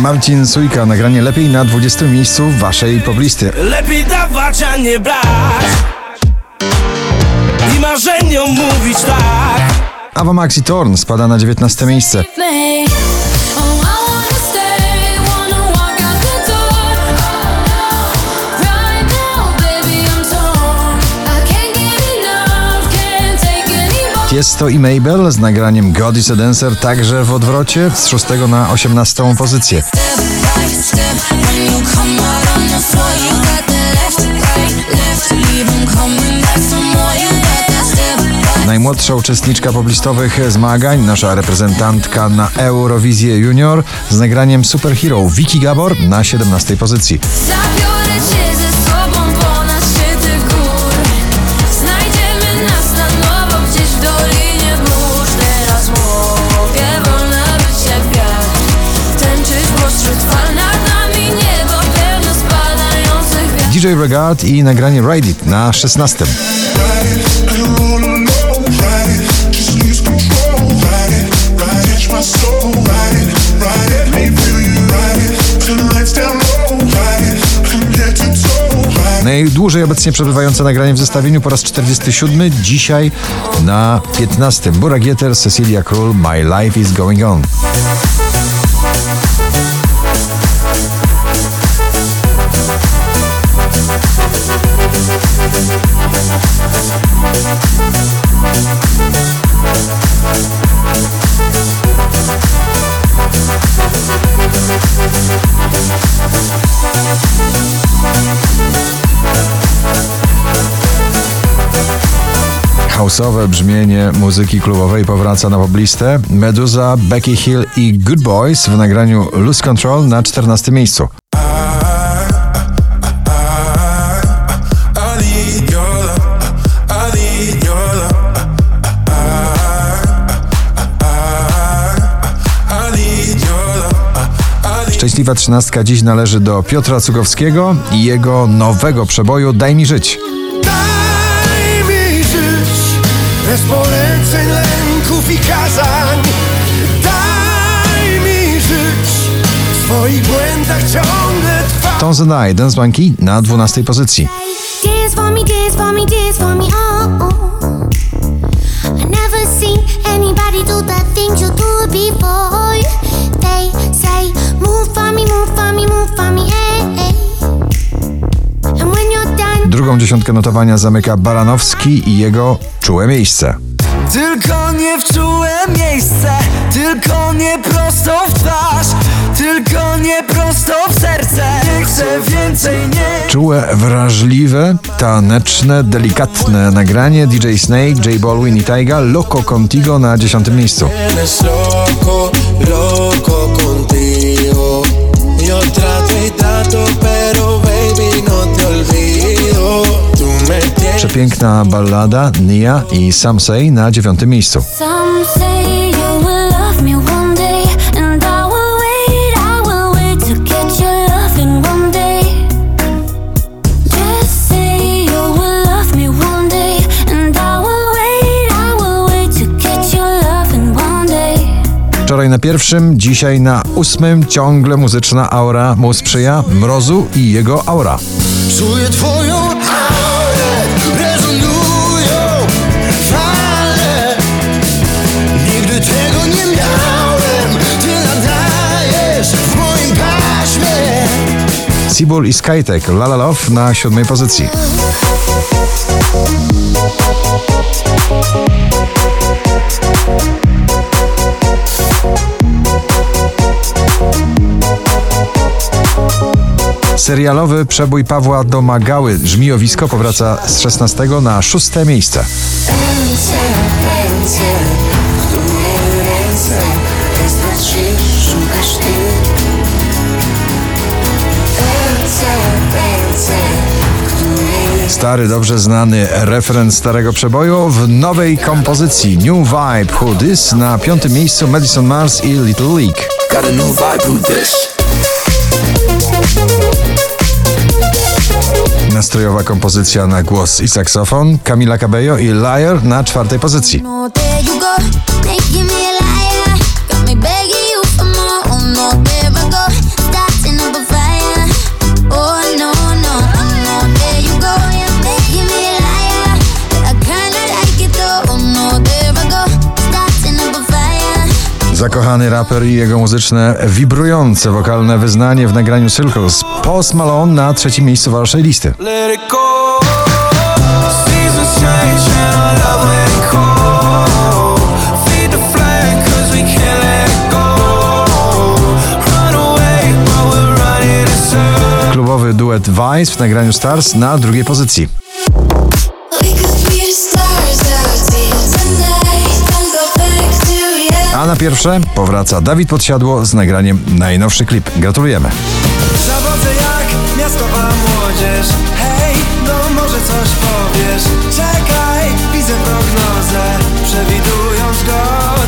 Marcin Sujka, nagranie lepiej na 20 miejscu waszej poblisty. Lepiej dawać, a nie brać I marzeniom mówić tak Ava Maxi Torn spada na 19 miejsce. Tiesto i Mabel z nagraniem God is a Dancer także w odwrocie z 6 na 18 pozycję. Najmłodsza uczestniczka poblistowych zmagań, nasza reprezentantka na Eurowizję Junior z nagraniem Superhero Vicky Gabor na 17 pozycji. Zabiorę DJ Regard i nagranie Ride It na 16. Najdłużej obecnie przebywające nagranie w zestawieniu po raz 47, dzisiaj na 15. Burak Yeter, Cecilia Król, My Life is Going On. Houseowe brzmienie muzyki klubowej powraca na poblistę. Meduza, Becky Hill i Good Boys w nagraniu Lose Control na 14 miejscu. Szczęśliwa trzynastka dziś należy do Piotra Cugowskiego i jego nowego przeboju Daj mi żyć. Bez poleceń, lęków i kazań. Daj mi żyć w swoich błędach ciągle trwać. Tones and I, Dance Monkey na 12 pozycji. Dance for me, dance for me, dance for me, oh. Drugą dziesiątkę notowania zamyka Baranowski i jego Czułe miejsce. Tylko nie w czułe miejsce Tylko nie prosto w twarz Tylko nie prosto w serce Nie chcę więcej, nie Czułe, wrażliwe, taneczne, delikatne nagranie DJ Snake, J Balwin i Taiga Loco Contigo na 10 miejscu. Loco, loco I will wait to get your loving one day. Wczoraj na pierwszym, dzisiaj na ósmym ciągle muzyczna aura mu sprzyja Mrozu i jego aura. Czuję twoją Seabull i Skytek La La Love na siódmej pozycji. Serialowy przebój Pawła Domagały Żmijowisko powraca z 16 na szóste miejsce. Ręce, ręce, które ręce wystarczysz, szukasz ty. Stary, dobrze znany referent starego przeboju w nowej kompozycji New Vibe Who This na piątym miejscu Madison Mars i Little League. got a new vibe with this. Nastrojowa kompozycja na głos i saksofon Camila Cabello i Liar na czwartej pozycji. No, Zakochany raper i jego muzyczne, wibrujące wokalne wyznanie w nagraniu Circles. Post Malone na trzecim miejscu waszej listy. Klubowy duet Vice w nagraniu Stars na drugiej pozycji. A na pierwsze powraca Dawid Podsiadło z nagraniem najnowszy klip. Gratulujemy. Zawodzę jak miastowa młodzież. Hej, no może coś powiesz. Czekaj, widzę prognozę, przewidują zgodę.